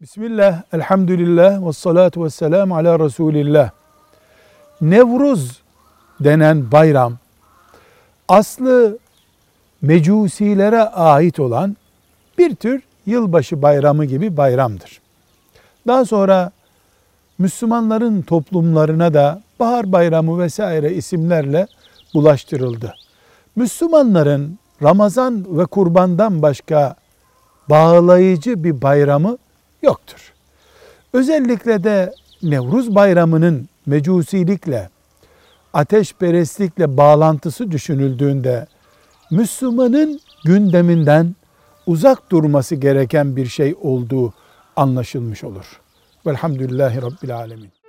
Bismillah, elhamdülillah ve salatu ve selamu ala Resulillah. Nevruz denen bayram aslı mecusilere ait olan bir tür yılbaşı bayramı gibi bayramdır. Daha sonra Müslümanların toplumlarına da bahar bayramı vesaire isimlerle bulaştırıldı. Müslümanların Ramazan ve kurbandan başka bağlayıcı bir bayramı yoktur. Özellikle de Nevruz bayramının mecusilikle, ateşperestlikle bağlantısı düşünüldüğünde Müslümanın gündeminden uzak durması gereken bir şey olduğu anlaşılmış olur. Velhamdülillahi Rabbil Alemin.